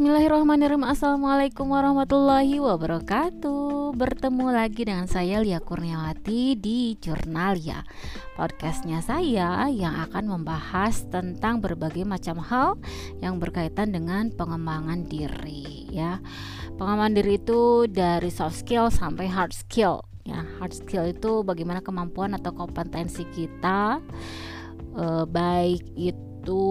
Bismillahirrahmanirrahim. Assalamualaikum warahmatullahi wabarakatuh. Bertemu lagi dengan saya Lia Kurniawati di Jurnalia. Podcastnya saya yang akan membahas tentang berbagai macam hal Yang berkaitan dengan pengembangan diri ya. Pengembangan diri itu dari soft skill sampai hard skill ya. Hard skill itu bagaimana kemampuan atau kompetensi kita eh, Baik itu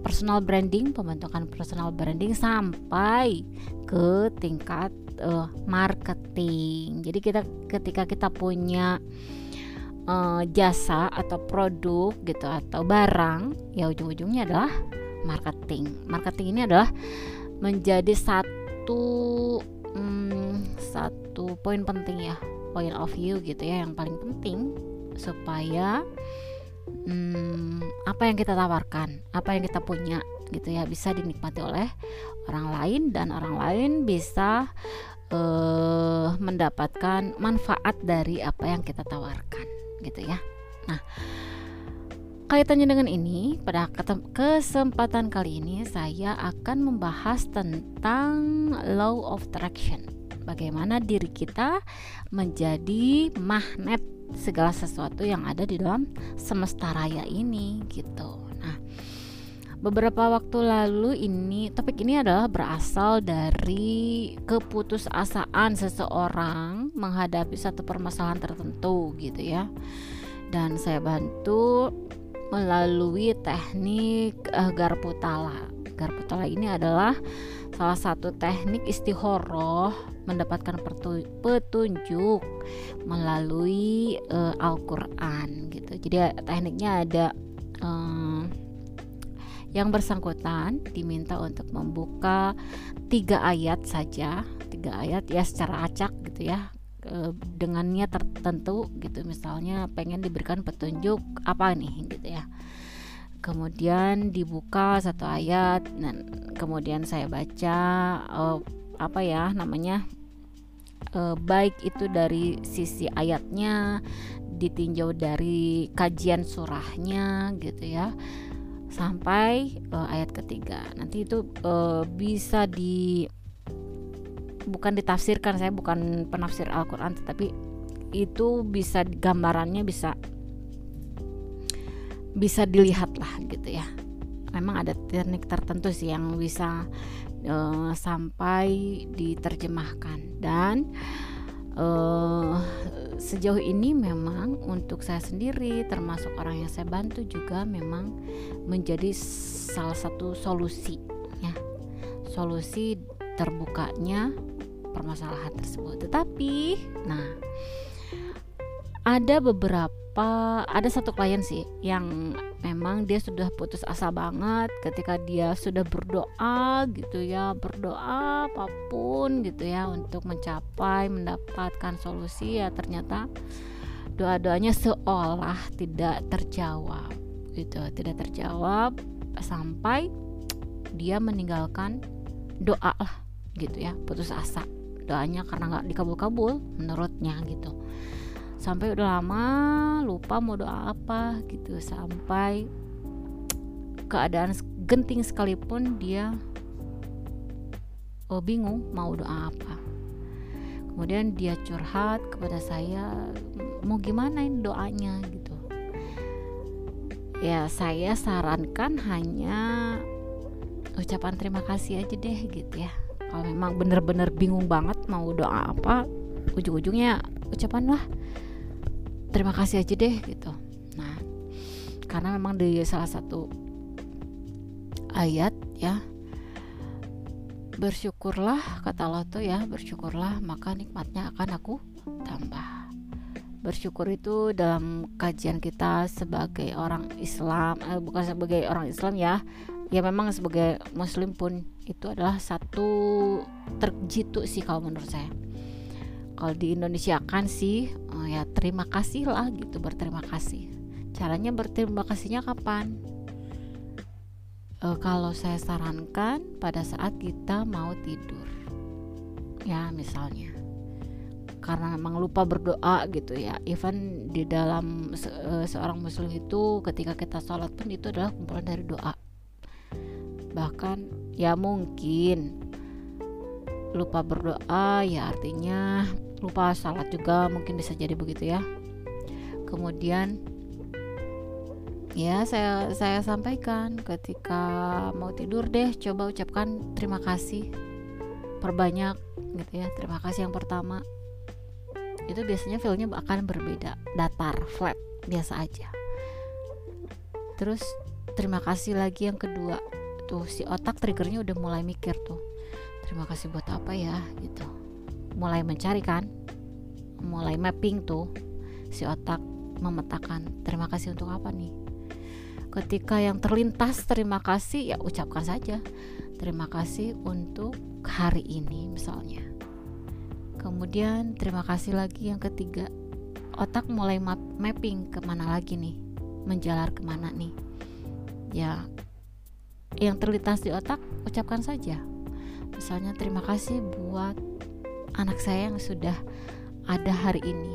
personal branding, pembentukan personal branding sampai ke tingkat uh, marketing. Jadi kita ketika kita punya uh, jasa atau produk gitu atau barang, ya ujung-ujungnya adalah marketing. Marketing ini adalah menjadi satu um, satu poin penting ya, point of view gitu ya yang paling penting supaya hmm, apa yang kita tawarkan, apa yang kita punya gitu ya bisa dinikmati oleh orang lain dan orang lain bisa uh, mendapatkan manfaat dari apa yang kita tawarkan gitu ya. Nah, kaitannya dengan ini pada kesempatan kali ini saya akan membahas tentang law of attraction. Bagaimana diri kita menjadi magnet segala sesuatu yang ada di dalam semesta raya ini gitu. Nah, beberapa waktu lalu ini topik ini adalah berasal dari keputusasaan seseorang menghadapi satu permasalahan tertentu gitu ya. Dan saya bantu melalui teknik uh, Garputala. Garputala ini adalah salah satu teknik istihoroh mendapatkan petunjuk melalui uh, Al-Qur'an gitu. Jadi tekniknya ada uh, yang bersangkutan diminta untuk membuka tiga ayat saja, tiga ayat ya secara acak gitu ya dengannya tertentu gitu misalnya pengen diberikan petunjuk apa nih gitu ya kemudian dibuka satu ayat dan kemudian saya baca uh, apa ya namanya e, baik itu dari sisi ayatnya ditinjau dari kajian surahnya gitu ya sampai e, ayat ketiga. Nanti itu e, bisa di bukan ditafsirkan saya bukan penafsir Al-Quran tetapi itu bisa gambarannya bisa bisa dilihat lah gitu ya. Memang ada teknik tertentu sih yang bisa uh, sampai diterjemahkan. Dan uh, sejauh ini memang untuk saya sendiri termasuk orang yang saya bantu juga memang menjadi salah satu solusi ya. Solusi terbukanya permasalahan tersebut. Tetapi nah ada beberapa ada satu klien sih yang memang dia sudah putus asa banget ketika dia sudah berdoa gitu ya berdoa apa pun gitu ya untuk mencapai mendapatkan solusi ya ternyata doa-doanya seolah tidak terjawab gitu tidak terjawab sampai dia meninggalkan doa lah gitu ya putus asa. Doanya karena nggak dikabul-kabul menurutnya gitu sampai udah lama lupa mau doa apa gitu. Sampai keadaan genting sekalipun dia oh, bingung mau doa apa. Kemudian dia curhat kepada saya mau gimana ini doanya? gitu. Ya saya sarankan hanya ucapan terima kasih aja deh gitu ya. Kalau memang bener-bener bingung banget mau doa apa ujung-ujungnya ucapan lah terima kasih aja deh gitu. Nah karena memang di salah satu ayat ya bersyukurlah kata Allah tuh ya bersyukurlah maka nikmatnya akan aku tambah. Bersyukur itu dalam kajian kita sebagai orang Islam eh, bukan sebagai orang Islam ya ya memang sebagai muslim pun itu adalah satu terjitu sih kalau menurut saya kalau di Indonesia kan sih oh ya terima kasih lah gitu berterima kasih. Caranya berterima kasihnya kapan? E, kalau saya sarankan pada saat kita mau tidur. Ya misalnya. Karena memang lupa berdoa gitu ya. Even di dalam se e, seorang muslim itu ketika kita sholat pun itu adalah kumpulan dari doa. Bahkan ya mungkin lupa berdoa ya artinya lupa salat juga mungkin bisa jadi begitu ya. Kemudian ya saya saya sampaikan ketika mau tidur deh coba ucapkan terima kasih. Perbanyak gitu ya terima kasih yang pertama. Itu biasanya feelnya akan berbeda datar flat biasa aja. Terus terima kasih lagi yang kedua. Tuh si otak triggernya udah mulai mikir tuh terima kasih buat apa ya gitu mulai mencari kan? Mulai mapping tuh si otak memetakan terima kasih untuk apa nih? Ketika yang terlintas terima kasih ya ucapkan saja terima kasih untuk hari ini misalnya. Kemudian terima kasih lagi yang ketiga otak mulai map mapping ke mana lagi nih? Menjalar ke mana nih? Ya yang terlintas di otak ucapkan saja. Misalnya terima kasih buat anak saya yang sudah ada hari ini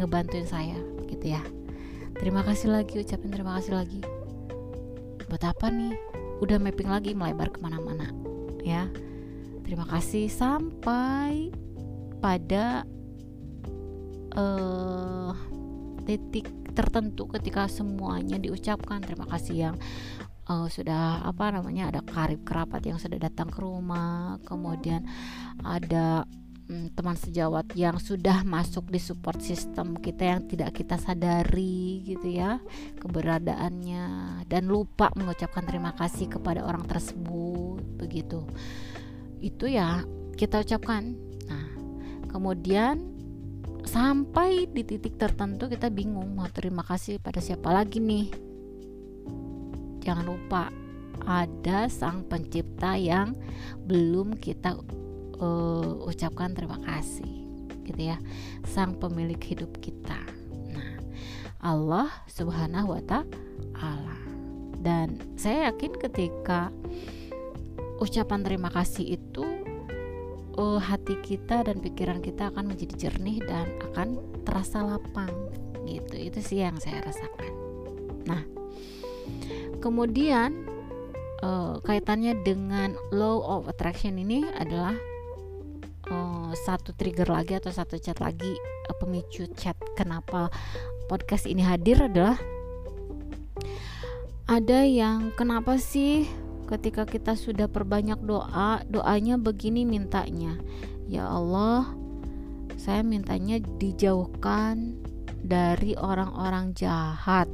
ngebantuin saya gitu ya. Terima kasih lagi ucapin terima kasih lagi. Buat apa nih? Udah mapping lagi melebar ke mana-mana ya. Terima kasih sampai pada uh, titik tertentu ketika semuanya diucapkan. Terima kasih yang uh, sudah apa namanya ada karib kerabat yang sudah datang ke rumah kemudian ada um, teman sejawat yang sudah masuk di support system kita yang tidak kita sadari gitu ya keberadaannya dan lupa mengucapkan terima kasih kepada orang tersebut begitu. Itu ya kita ucapkan. Nah kemudian sampai di titik tertentu kita bingung mau terima kasih pada siapa lagi nih jangan lupa ada sang pencipta yang belum kita uh, ucapkan terima kasih gitu ya. Sang pemilik hidup kita. Nah Allah subhanahu wa ta'ala. Dan saya yakin ketika ucapan terima kasih itu uh, hati kita dan pikiran kita akan menjadi jernih dan akan terasa lapang gitu. Itu sih yang saya rasakan. Nah kemudian uh, kaitannya dengan law of attraction ini adalah uh, satu trigger lagi atau satu chat lagi uh, pemicu chat kenapa podcast ini hadir adalah ada yang kenapa sih ketika kita sudah perbanyak doa doanya begini mintanya? Ya Allah saya mintanya dijauhkan dari orang-orang jahat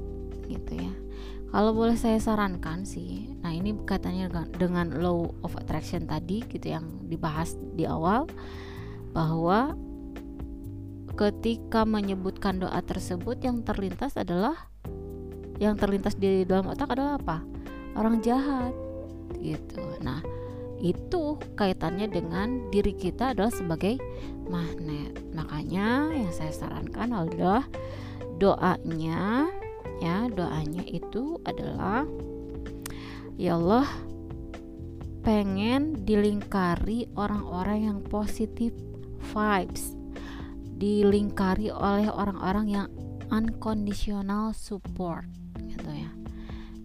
gitu ya kalau boleh saya sarankan sih nah ini katanya dengan law of attraction tadi gitu yang dibahas di awal bahwa ketika menyebutkan doa tersebut yang terlintas adalah yang terlintas di dalam otak adalah apa? Orang jahat gitu. Nah itu kaitannya dengan diri kita adalah sebagai magnet. Makanya yang saya sarankan adalah doanya ya doanya itu adalah ya Allah pengen dilingkari orang-orang yang positif vibes. Dilingkari oleh orang-orang yang unconditional support gitu ya.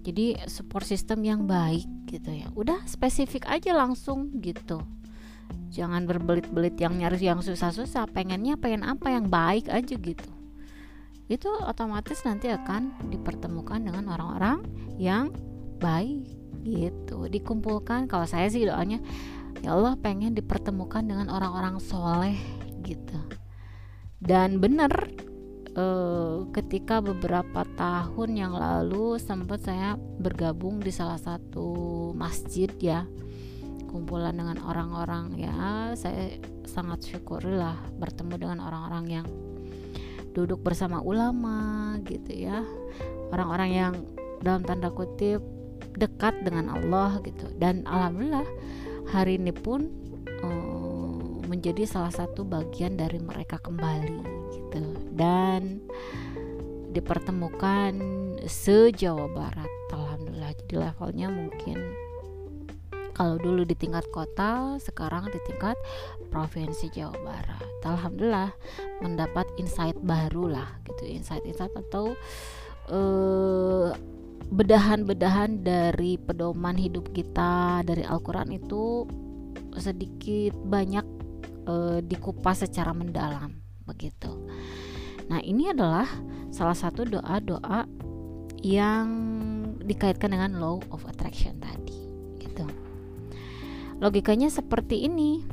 Jadi support system yang baik gitu ya. Udah spesifik aja langsung gitu. Jangan berbelit-belit yang nyaris yang susah-susah. Pengennya pengen apa? Yang baik aja gitu itu otomatis nanti akan dipertemukan dengan orang-orang yang baik gitu. Dikumpulkan kalau saya sih doanya ya Allah pengen dipertemukan dengan orang-orang soleh gitu. Dan benar eh, ketika beberapa tahun yang lalu sempat saya bergabung di salah satu masjid ya kumpulan dengan orang-orang ya saya sangat syukurilah bertemu dengan orang-orang yang duduk bersama ulama gitu ya. Orang-orang yang dalam tanda kutip dekat dengan Allah gitu. Dan alhamdulillah hari ini pun um, menjadi salah satu bagian dari mereka kembali gitu. Dan dipertemukan se-Jawa Barat alhamdulillah. Jadi levelnya mungkin kalau dulu di tingkat kota sekarang di tingkat provinsi Jawa Barat alhamdulillah mendapat insight baru lah gitu insight insight atau uh, bedahan-bedahan dari pedoman hidup kita dari Al-Quran itu sedikit banyak e, dikupas secara mendalam begitu. Nah, ini adalah salah satu doa-doa yang dikaitkan dengan law of attraction tadi. Logikanya seperti ini.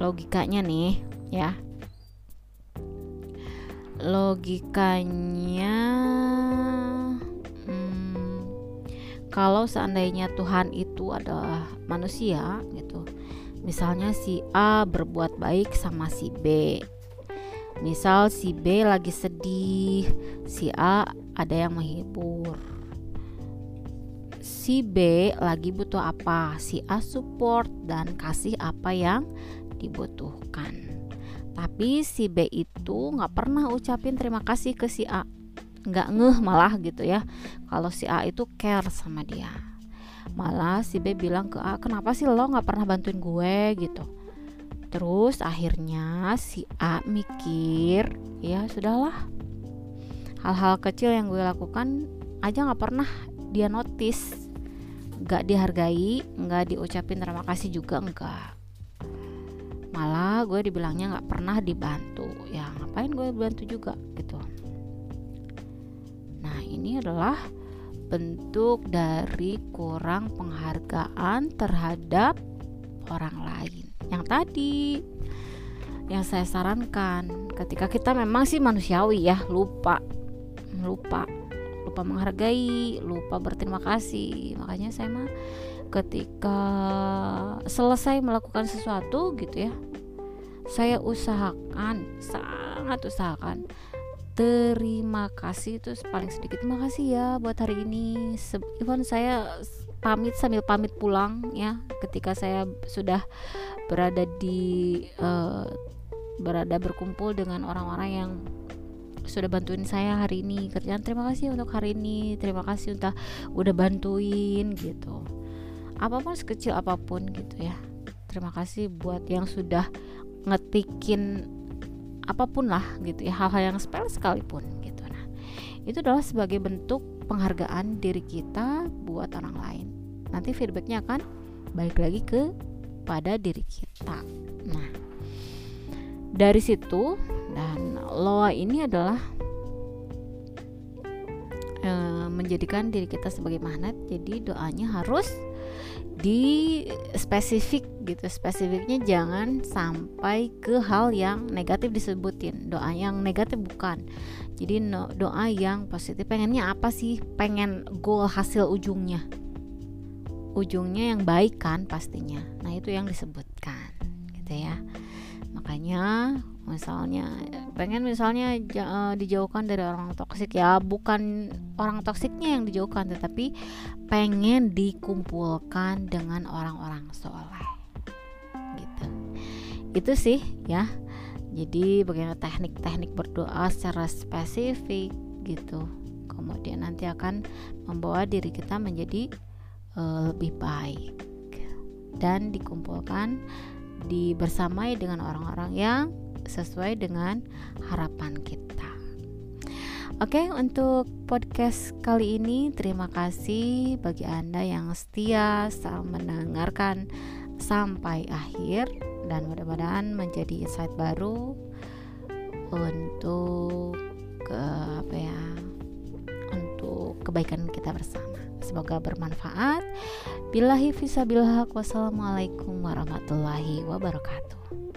Logikanya nih, ya. Logikanya hmm, kalau seandainya Tuhan itu adalah manusia gitu. Misalnya si A berbuat baik sama si B Misal si B lagi sedih, si A ada yang menghibur. Si B lagi butuh apa, si A support dan kasih apa yang dibutuhkan. Tapi si B itu nggak pernah ucapin terima kasih ke si A, nggak ngeh malah gitu ya. Kalau si A itu care sama dia, malah si B bilang ke A, kenapa sih lo nggak pernah bantuin gue gitu Terus akhirnya si A mikir, ya sudahlah. Hal-hal kecil yang gue lakukan aja nggak pernah dia notice, nggak dihargai, nggak diucapin terima kasih juga enggak. Malah gue dibilangnya nggak pernah dibantu. Ya ngapain gue bantu juga gitu. Nah ini adalah bentuk dari kurang penghargaan terhadap orang lain yang tadi yang saya sarankan ketika kita memang sih manusiawi ya lupa lupa lupa menghargai lupa berterima kasih. Makanya saya mah ketika selesai melakukan sesuatu gitu ya saya usahakan sangat usahakan terima kasih itu paling sedikit. Terima kasih ya buat hari ini. Even saya pamit sambil pamit pulang ya ketika saya sudah berada di uh, berada berkumpul dengan orang-orang yang sudah bantuin saya hari ini kerjaan. Terima kasih untuk hari ini. Terima kasih untuk udah bantuin gitu. Apa pun sekecil apa pun gitu ya. Terima kasih buat yang sudah ngetikin apa pun lah gitu ya. Hal-hal yang spell sekalipun gitu. Nah itu adalah sebagai bentuk penghargaan diri kita buat orang lain. Nanti feedbacknya akan balik lagi ke pada diri kita. Nah, dari situ dan loa ini adalah e, menjadikan diri kita sebagai magnet. Jadi doanya harus di spesifik gitu. Spesifiknya jangan sampai ke hal yang negatif disebutin. Doa yang negatif bukan. Jadi no, doa yang positif. Pengennya apa sih? Pengen goal hasil ujungnya ujungnya yang baik kan pastinya nah itu yang disebutkan gitu ya makanya misalnya pengen misalnya uh, dijauhkan dari orang toksik. Ya bukan orang toksiknya yang dijauhkan tetapi pengen dikumpulkan dengan orang-orang soleh. Gitu. Itu sih ya. Jadi bagaimana teknik-teknik berdoa secara spesifik gitu. Kemudian nanti akan membawa diri kita menjadi uh, lebih baik. Dan dikumpulkan dibersamai dengan orang-orang yang sesuai dengan harapan kita. Oke, untuk podcast kali ini terima kasih bagi Anda yang setia mendengarkan sampai akhir dan mudah-mudahan menjadi insight baru untuk ke apa ya untuk kebaikan kita bersama. Semoga bermanfaat. Billahi fisabilhaq. Wassalamualaikum warahmatullahi wabarakatuh.